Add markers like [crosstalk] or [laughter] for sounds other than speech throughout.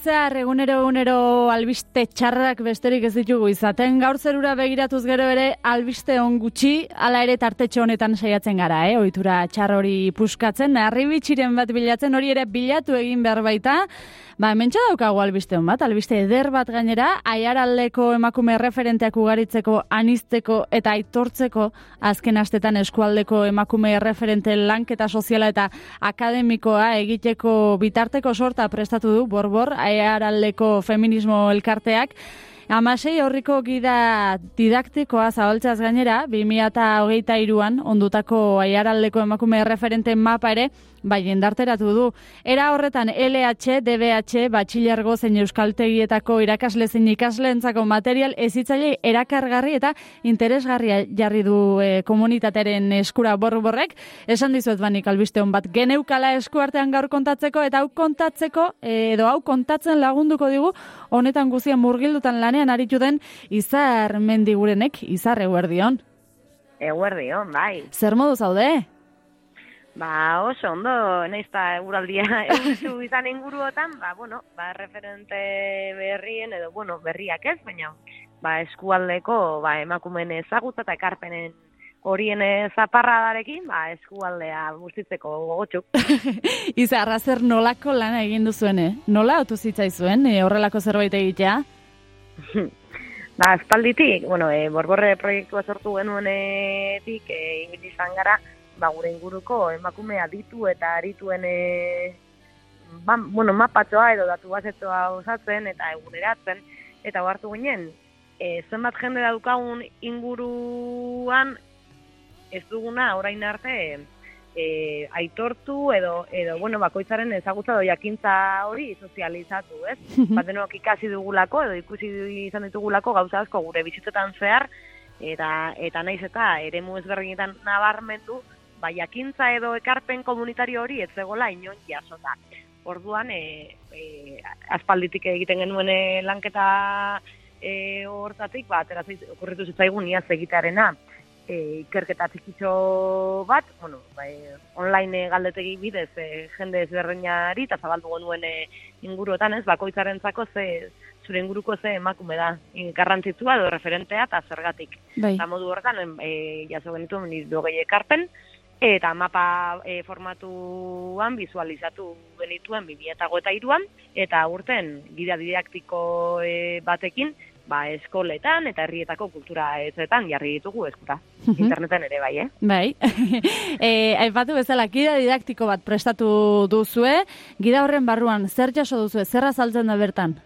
Zehar, egunero egunero albiste txarrak besterik ez ditugu izaten. Gaur zerura begiratuz gero ere albiste on gutxi, hala ere tartetxo honetan saiatzen gara, eh? Oitura txar hori puskatzen, arribitxiren bat bilatzen, hori ere bilatu egin behar baita. Ba, hemen daukagu albiste hon bat, albiste eder bat gainera, aiaraldeko emakume referenteak ugaritzeko, anizteko eta aitortzeko azken astetan eskualdeko emakume referente lanketa soziala eta akademikoa egiteko bitarteko sorta prestatu du, borbor, aiaraldeko feminismo elkarteak, Amasei horriko gida didaktikoa zabaltzeaz gainera, 2008 iruan, ondutako aiaraldeko emakume referente mapa ere, bai jendarteratu du. Era horretan LH, DBH, batxilergo zein euskaltegietako irakasle zein ikasleentzako material ezitzaile erakargarri eta interesgarria jarri du e, komunitateren eskura borborrek. Esan dizuet banik albiste hon bat geneukala eskuartean gaur kontatzeko eta hau kontatzeko e, edo hau kontatzen lagunduko digu honetan guzien murgildutan lanean aritu den izar mendigurenek, izar eguerdion. Eguerdion, bai. Zer modu zaude? Ba, oso, ondo, nahiz eta eguraldia [laughs] egutu izan inguruotan, ba, bueno, ba, referente berrien, edo, bueno, berriak ez, baina, ba, eskualdeko, ba, emakumen ezagutza eta ekarpenen horien zaparradarekin, ba, eskualdea bustitzeko gogotxuk. [laughs] Iza, arrazer nolako lana egin duzuene? Nola autu zitzaizuen e, horrelako zerbait egitea? [laughs] ba, espalditik, bueno, e, borborre proiektua sortu genuenetik, e, izan gara, ba, gure inguruko emakumea ditu eta arituen e, ba, bueno, mapatxoa edo datu bazetzoa osatzen eta eguneratzen, eta hartu ginen, e, zenbat jende daukagun inguruan ez duguna orain arte e, aitortu edo, edo bueno, bakoitzaren ezagutza do jakintza hori sozializatu, ez? [laughs] Batenok ikasi dugulako edo ikusi izan ditugulako gauza asko gure bizitzetan zehar, eta eta naiz eta eremu ezberdinetan nabarmendu ba, jakintza edo ekarpen komunitario hori ez zegoela inon jasota. Orduan, e, e, aspalditik egiten genuen e, lanketa e, hortatik, ba, ateratzen okurritu zitzaigun iaz egitearena, e, ikerketa txikitxo bat, bueno, bai, online galdetegi bidez e, jende ezberdinari eta zabaldu genuen e, inguruetan ez, bakoitzaren zako ze, zure inguruko ze emakume da, garrantzitsua edo referentea eta zergatik. Bai. Eta modu horretan, e, jaso genitu, nidu ekarpen, eta mapa e, formatuan visualizatu genituen 2008an, eta urten gida didaktiko e, batekin, ba, eskoletan eta herrietako kultura ezetan jarri ditugu eskuta. Interneten ere bai, eh? Bai. [laughs] e, aipatu bezala, gida didaktiko bat prestatu duzue, gida horren barruan, zer jaso duzue, zer azaltzen da bertan?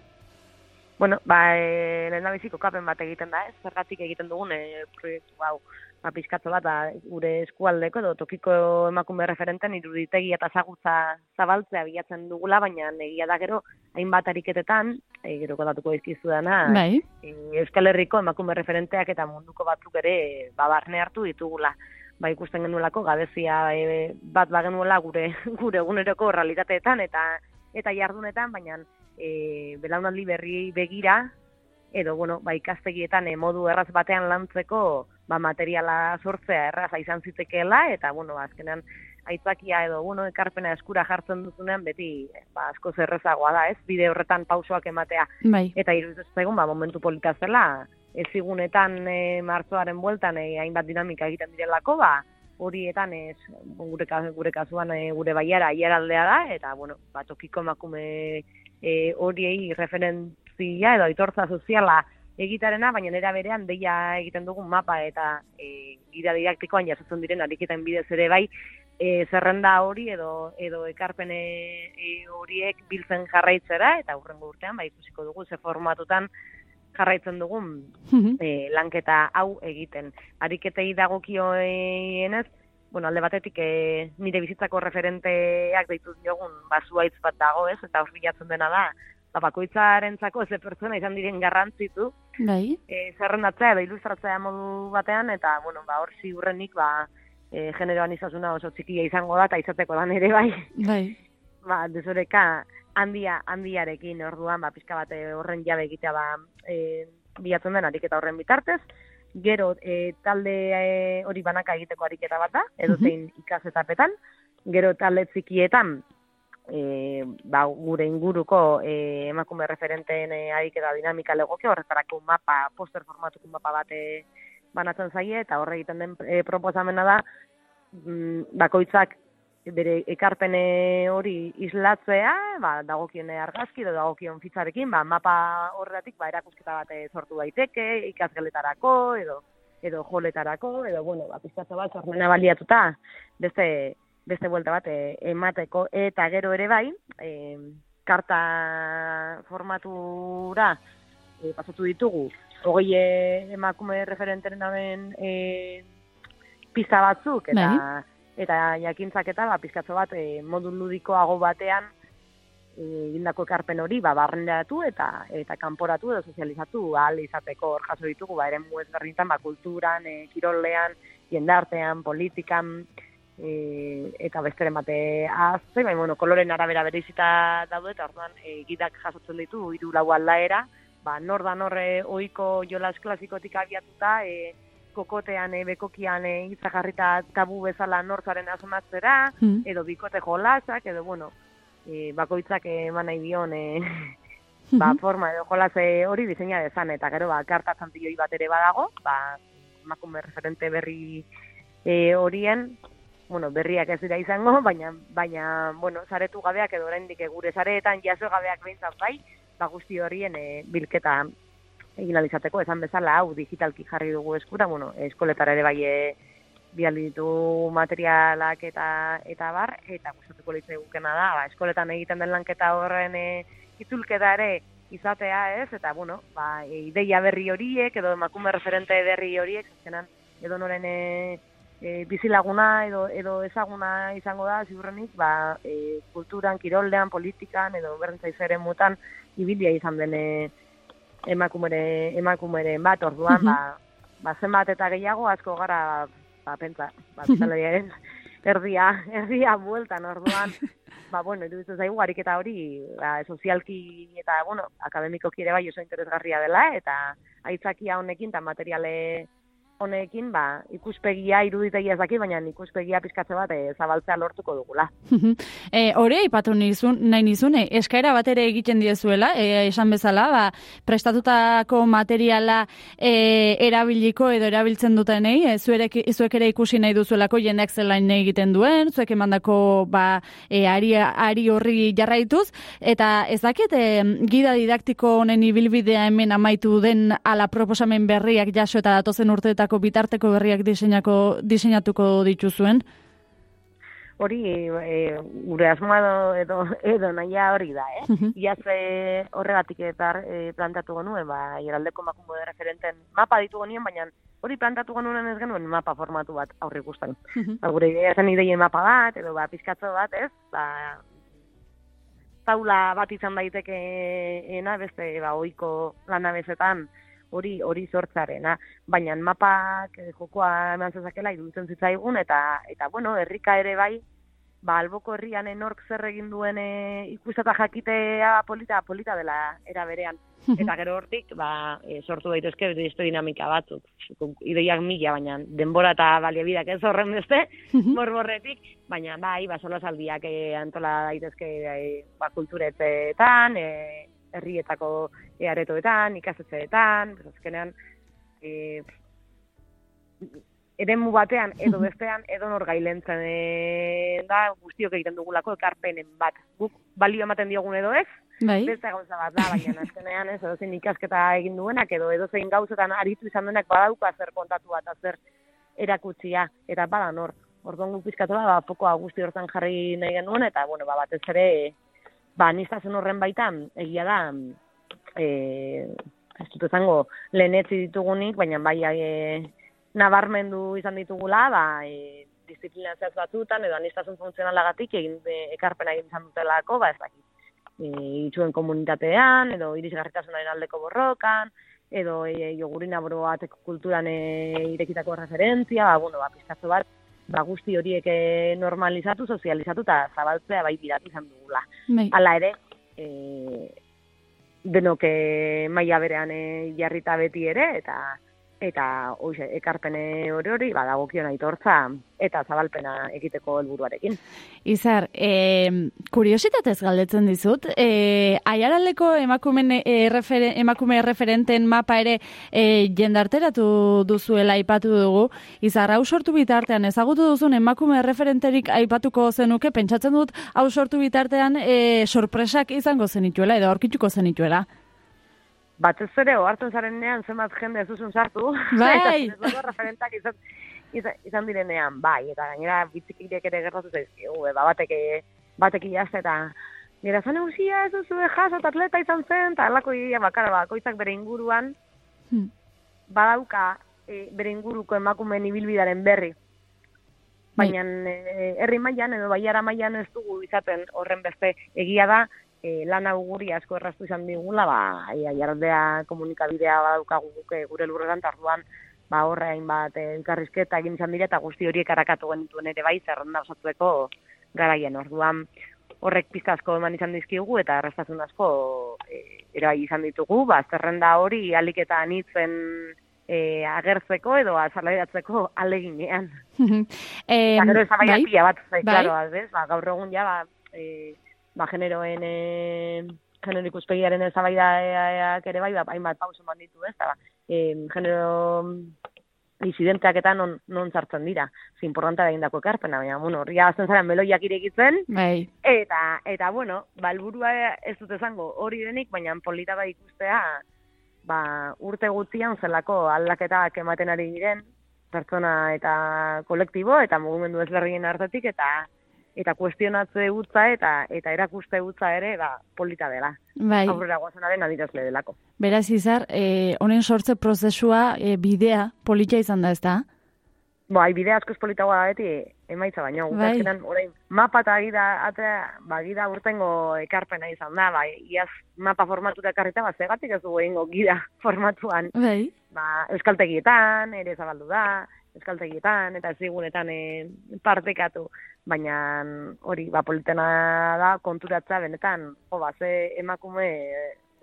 Bueno, ba, e, lehen kapen bat egiten da, ez? Zergatik egiten dugun e, proiektu hau ba, pizkatzo bat, ba, gure eskualdeko edo tokiko emakume referenten iruditegi eta zagutza zabaltzea bilatzen dugula, baina egia da gero, hainbat ariketetan, e, gero kodatuko izkizu dana, bai. e, Euskal Herriko emakume referenteak eta munduko batzuk ere babarne hartu ditugula. Ba, ikusten genuelako, gabezia e, bat bagenuela gure, [laughs] gure eguneroko realitateetan eta eta jardunetan, baina e, belaunaldi berri begira, edo, bueno, ba, ikastegietan e, modu erraz batean lantzeko, ba, materiala sortzea erraza izan zitekeela, eta, bueno, azkenean, aitzakia edo, bueno, ekarpena eskura jartzen duzunean, beti, ba, asko zerrezagoa da, ez, bide horretan pausoak ematea. Bai. Eta iruditzen ba, momentu polita zela, ez igunetan e, martzoaren bueltan, e, hainbat dinamika egiten direlako, ba, horietan ez gure, gure kasuan e, gure baiara hieraldea da eta bueno ba tokiko emakume e, horiei referentzia edo aitortza soziala egitarena, baina nera berean deia egiten dugun mapa eta e, gida didaktikoan jasotzen diren ariketan bidez ere bai, e, zerrenda hori edo edo ekarpene e, horiek biltzen jarraitzera eta hurrengo urtean bai ikusiko dugu ze formatutan jarraitzen dugun mhm. e, lanketa hau egiten. Ariketei dagokioenez, bueno, alde batetik e, nire bizitzako referenteak deitu diogun basuaitz bat dago, ez? Eta hor bilatzen dena da, ba, bakoitzaren zako ze pertsona izan diren garrantzitu. Bai. E, zerrendatzea edo ilustratzea modu batean, eta, bueno, ba, hor ziurrenik, ba, e, generoan izazuna oso txikia izango da, eta izateko lan ere bai. Bai. [laughs] Ba, desoreka, handia, handiarekin orduan, ba, pizka bat horren jabe egitea, ba, e, bilatzen den ariketa horren bitartez. Gero, e, talde e, hori banaka egiteko ariketa bat da, edo zein ikasetapetan. Gero, talde txikietan, e, ba, gure inguruko e, emakume referenteen e, eta dinamika legoke, horretarako mapa, poster formatuko mapa bate banatzen zaie, eta horre egiten den e, proposamena da, mm, bakoitzak bere ekarpene hori islatzea, ba, dagokion argazki edo dagokion fitzarekin, ba, mapa horretik ba, erakusketa bat sortu daiteke, ikasgeletarako edo edo joletarako, edo, bueno, ba, pizkatzo bat, zormena baliatuta, beste, beste buelta bat e, emateko. Eta gero ere bai e, karta formatura e, pasatu ditugu. Hogei emakume referenteren daben e, pizta batzuk eta bai. eta jakintzak eta ba, pizkatzo bat e, modu ludikoago batean egindako ekarpen hori ba barrenderatu eta eta kanporatu edo sozializatu ahal izateko. Hor jaso ditugu ba eremu ezberdintan ba kulturan, e, kirolean, jendartean, politikan, e, eta besteren bate azte, baina, bueno, koloren arabera bereizita daude, eta orduan, e, gidak jasotzen ditu, iru lau aldaera, ba, nor da norre oiko jolas klasikotik abiatuta, e, kokotean, e, bekokian, e, itzakarrita tabu bezala nortzaren asomatzera, hmm. edo bikote jolasak, edo, bueno, e, bakoitzak eman nahi dion, e, ba, hmm. forma edo jolase hori diseina dezan, eta gero, ba, dioi bat ere badago, ba, emakume referente berri e, horien, bueno, berriak ez dira izango, [laughs] baina, baina bueno, zaretu gabeak edo oraindik gure zareetan jaso gabeak behintzat bai, ba guzti horien e, bilketa egin alizateko, esan bezala, hau digitalki jarri dugu eskura, bueno, eskoletara ere bai e, ditu materialak eta eta bar, eta gustatuko litzai gukena da, ba, eskoletan egiten den lanketa horren e, itzulketa ere izatea ez, eta bueno, ba, ideia berri horiek, edo emakume referente berri horiek, azkenan, edo noren e, e, bizilaguna edo edo ezaguna izango da ziurrenik ba, e, kulturan, kiroldean, politikan edo berdintza mutan ibilia izan dene emakumere emakumeren bat orduan ba, ba zenbat eta gehiago asko gara ba pentsa ba erdia erdia bueltan orduan. [laughs] Ba bueno iruditzen zaigu ariketa hori ba sozialki eta bueno akademikoki ere bai oso interesgarria dela eta aitzakia honekin ta materiale honekin, ba, ikuspegia iruditegia ez daki, baina ikuspegia pizkatze bat e, zabaltzea lortuko dugula. [laughs] e, Hore, ipatu nizun, nahi nizune, eskaera bat ere egiten diezuela, e, esan bezala, ba, prestatutako materiala e, erabiliko edo erabiltzen dutenei, e, zuek, zuek ere ikusi nahi duzuelako jendeak zelain egiten duen, zuek emandako ba, e, ari, ari horri jarraituz, eta ez dakit, e, gida didaktiko honen ibilbidea hemen amaitu den ala proposamen berriak jaso eta datozen urte horretako bitarteko berriak diseinako diseinatuko dituzuen? Hori, e, gure asmoa edo, edo, edo naia hori da, eh? Uh Iaz e, horregatik eta e, plantatu genuen, ba, iraldeko makumbo de referenten mapa ditu genuen, baina hori plantatu genuen ez genuen mapa formatu bat aurri. Uh ba, gure idea zen ideien mapa bat, edo ba, pizkatzo bat, ez? Ba, taula bat izan daiteke ena, beste, ba, oiko lanabezetan, hori hori sortzarena, baina mapak eh, jokoa eman zezakela iruditzen zitzaigun eta eta bueno, herrika ere bai, ba alboko herrian enork zer egin duen e, ikustata jakitea polita polita dela era berean. Eta gero hortik, ba, e, sortu daitezke beste dinamika batzuk. Ideiak mila, baina denbora eta baliabideak ez horren beste, morborretik, baina bai, ba, solo saldiak e, antola daitezke e, ba, kulturetetan, e, herrietako earetoetan, ikasetzeetan, azkenean, e, eremu batean edo bestean edo nor gailentzen e, da guztiok egiten dugulako ekarpenen bat. Guk balio ematen diogun edo ez, bai. beste gauza bat da, baina azkenean ez, edo zein ikasketa egin duenak edo edo zein gauzetan aritu izan denak badauka zer kontatu bat, zer erakutsia, eta bada nor. Orduan guk pizkatu da, ba, pokoa guzti hortan jarri nahi genuen, eta bueno, ba, batez ere ba, nistazen horren baitan, egia da, e, ez dut ezango, lehenetzi ditugunik, baina bai, e, nabarmendu izan ditugula, ba, e, disiplina zehaz batzutan, edo anistasun funtzionalagatik, egin e, ekarpena egin izan dutelako, ba, ez dakit. E, itxuen komunitatean, edo irisgarritasunaren aldeko borrokan, edo e, jogurina boroateko kulturan e, irekitako referentzia, ba, bueno, ba, pizkatzo bat, ba, guzti horiek eh, normalizatu, sozializatu eta zabaltzea bai bidat izan dugula. Bai. Hala ere, e, denok maila berean e, jarrita beti ere, eta eta hoxe, ekarpene hori hori, badagokion aitortza eta zabalpena egiteko helburuarekin. Izar, e, kuriositatez galdetzen dizut, e, aiaraldeko emakumen, e, referen, emakume referenten mapa ere e, jendarteratu duzuela aipatu dugu, izar, hau sortu bitartean, ezagutu duzun emakume referenterik aipatuko zenuke, pentsatzen dut, hau sortu bitartean e, sorpresak izango zenituela, edo aurkituko zenituela batez ere ohartzen zaren nean zenbat jende ez duzun sartu. [laughs] Bai! eta referentak izan, izan, izan direnean, bai, eta gainera bitzikirek ere gertatu zaizkigu, ba, batek, batek iazte eta Nira zan eusia ez duzu jaso eta atleta izan zen, eta alako ia bakara, bakoitzak bere inguruan, hmm. badauka e, bere inguruko emakumeen ibilbidaren berri. Bai. Baina e, herri mailan edo baiara mailan ez dugu izaten horren beste egia da, e, lan auguri asko erraztu izan digula, ba, jardea komunikabidea badaukagu guke gure lurretan, tarduan, ba, horre hainbat e, elkarrizketa egin izan dire, eta guzti horiek arakatu genituen ere bai, zerrenda osatueko garaien orduan horrek pizka asko eman izan dizkigu, eta erraztasun asko e, ere bai izan ditugu, ba, zerrenda hori alik eta anitzen e, agertzeko edo azaleratzeko aleginean. [laughs] e, gero bai, bat, zai, bai? Klaro, ba, gaur egun ja, ba, e, ba, generoen e, genero ikuspegiaren ezabaidaak ere bai, ba, hainbat pauso eman ditu, ez, ba, e, genero disidenteak eta non, non zartzen dira. Zin importanta da indako ekarpena, baina, bueno, horria azten zaren beloiak irekitzen. Bai. Eta, eta, bueno, balburua ez dut esango hori denik, baina polita da ikustea, ba, urte gutzian zelako aldaketak ematen ari diren, pertsona eta kolektibo, eta mugimendu ezberdinen hartetik, eta eta kuestionatze utza eta eta erakuste utza ere ba polita dela. Bai. Aurrera gozenaren adirazle delako. Beraz izar, eh honen sortze prozesua e, bidea polita izan da, ezta? Bai, bidea asko politagoa da beti emaitza baino. Bai. orain mapa ta gida atea, ba gida urtengo ekarpena izan da, bai. Iaz mapa formatuta ekarrita ba zegatik ez dugu eingo gida formatuan. Bai. Ba, euskaltegietan ere zabaldu da, eskaltegietan eta ezigunetan e, partekatu, baina hori, ba, politena da, konturatza benetan, jo, ba, ze emakume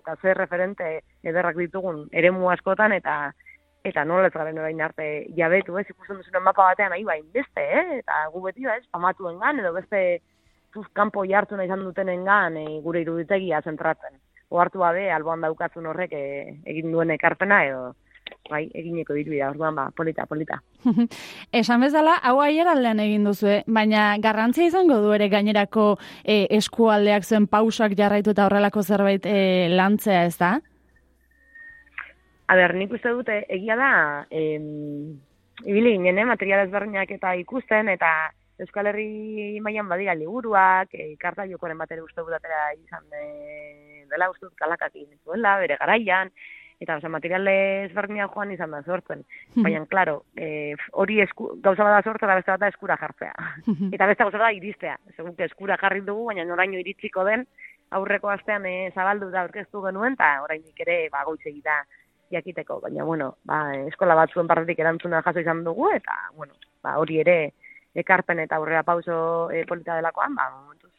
eta ze referente ederrak ditugun eremu askotan, eta eta nola ez garen orain arte jabetu, ez, ikusten duzuen mapa batean, ahi bain beste, eh? eta gu beti da, ez, pamatuen edo beste zuz kanpo jartu nahi izan dutenen gan, e, gure iruditegia zentratzen. Oartu babe, alboan daukatzun horrek e, egin duen ekarpena, edo, bai, egineko diru orduan ba, polita, polita. [laughs] Esan bezala, hau aier aldean egin duzu, eh? baina garrantzia izango du ere gainerako e, eskualdeak zuen pausak jarraitu eta horrelako zerbait e, lantzea ez da? A ber, nik uste dute, egia da, em, ibili ginen, eh, material ezberdinak eta ikusten, eta Euskal Herri mailan badira liburuak, e, karta jokoren batera uste dudatera izan de, dela uste dut kalakak bere garaian, eta oza, materiale ezberdinak joan izan da sortzen. Baina, klaro, e, hori esku, gauza bada sortzen eta beste bat da eskura jartzea. Eta beste gauza da iristea. Segun eskura jarri dugu, baina noraino iritsiko den, aurreko astean e, zabaldu da aurkeztu genuen, eta orain ere ba, goitze egita jakiteko. Baina, bueno, ba, eskola bat zuen parretik erantzuna jaso izan dugu, eta, bueno, ba, hori ere ekarpen eta aurrera pauso e, polita delakoan, ba, momentuz,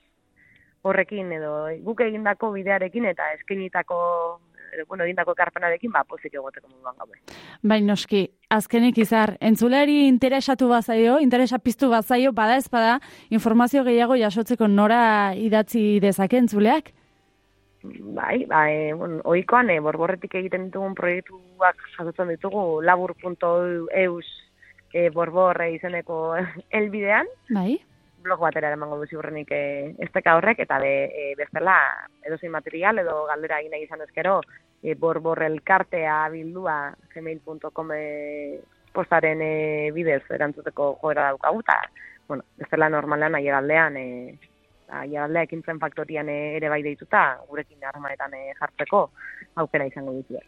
horrekin edo guk egindako bidearekin eta eskinitako bueno, egindako ekarpenarekin, ba, pozik egoteko moduan gabe. Bai, noski, azkenik izar, entzulari interesatu bazaio, interesa piztu bazaio, bada ez bada, informazio gehiago jasotzeko nora idatzi dezake entzuleak? Bai, bai, bueno, oikoan, e, borborretik egiten ditugun proiektuak jasotzen ditugu, labur.eus e, borborre izeneko [laughs] elbidean. Bai blog batera emango du ziurrenik e, esteka horrek, eta be, e, bestela edozein material edo galdera egin izan ezkero, e, borborrelkartea bildua gmail.com e, postaren e, bidez erantzuteko joera daukagu, eta, bueno, bestela normalan aia galdean, e, aia ekintzen faktorian ere bai deituta, gurekin harmanetan e, jartzeko, aukera izango ditu.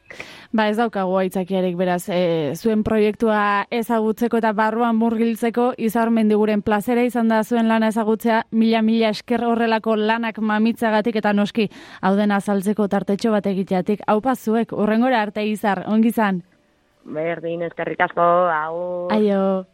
Ba ez daukagu aitzakiarik beraz, e, zuen proiektua ezagutzeko eta barruan murgiltzeko izar mendiguren plazera izan da zuen lana ezagutzea, mila mila esker horrelako lanak mamitzagatik eta noski hauden azaltzeko tartetxo bat egiteatik. Hau zuek, urrengora arte izar, ongizan? Berdin, eskerrik asko, hau. Aio.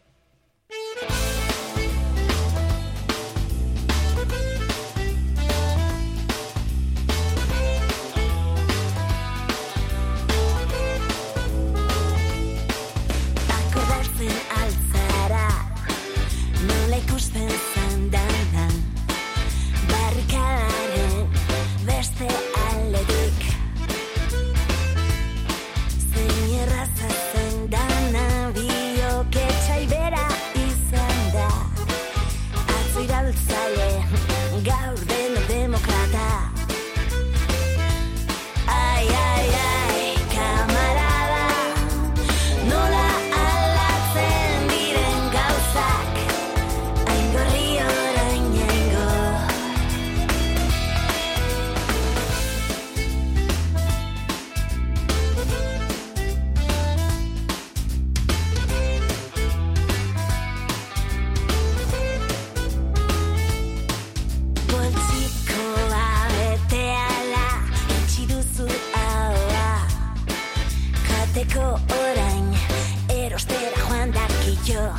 Pero ostera Juan Darquillo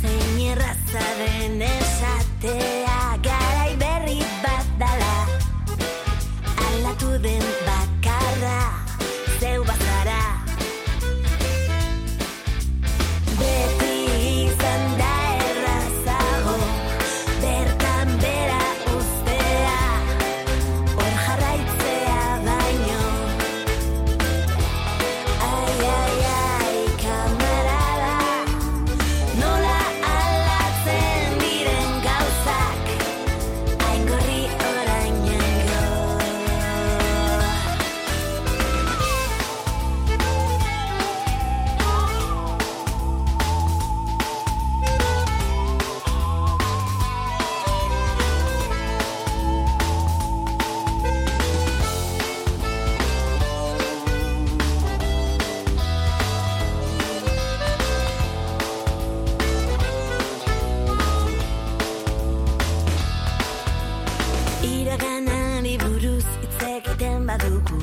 Zein erraza den esate Iraganari buruz itzekiten badugu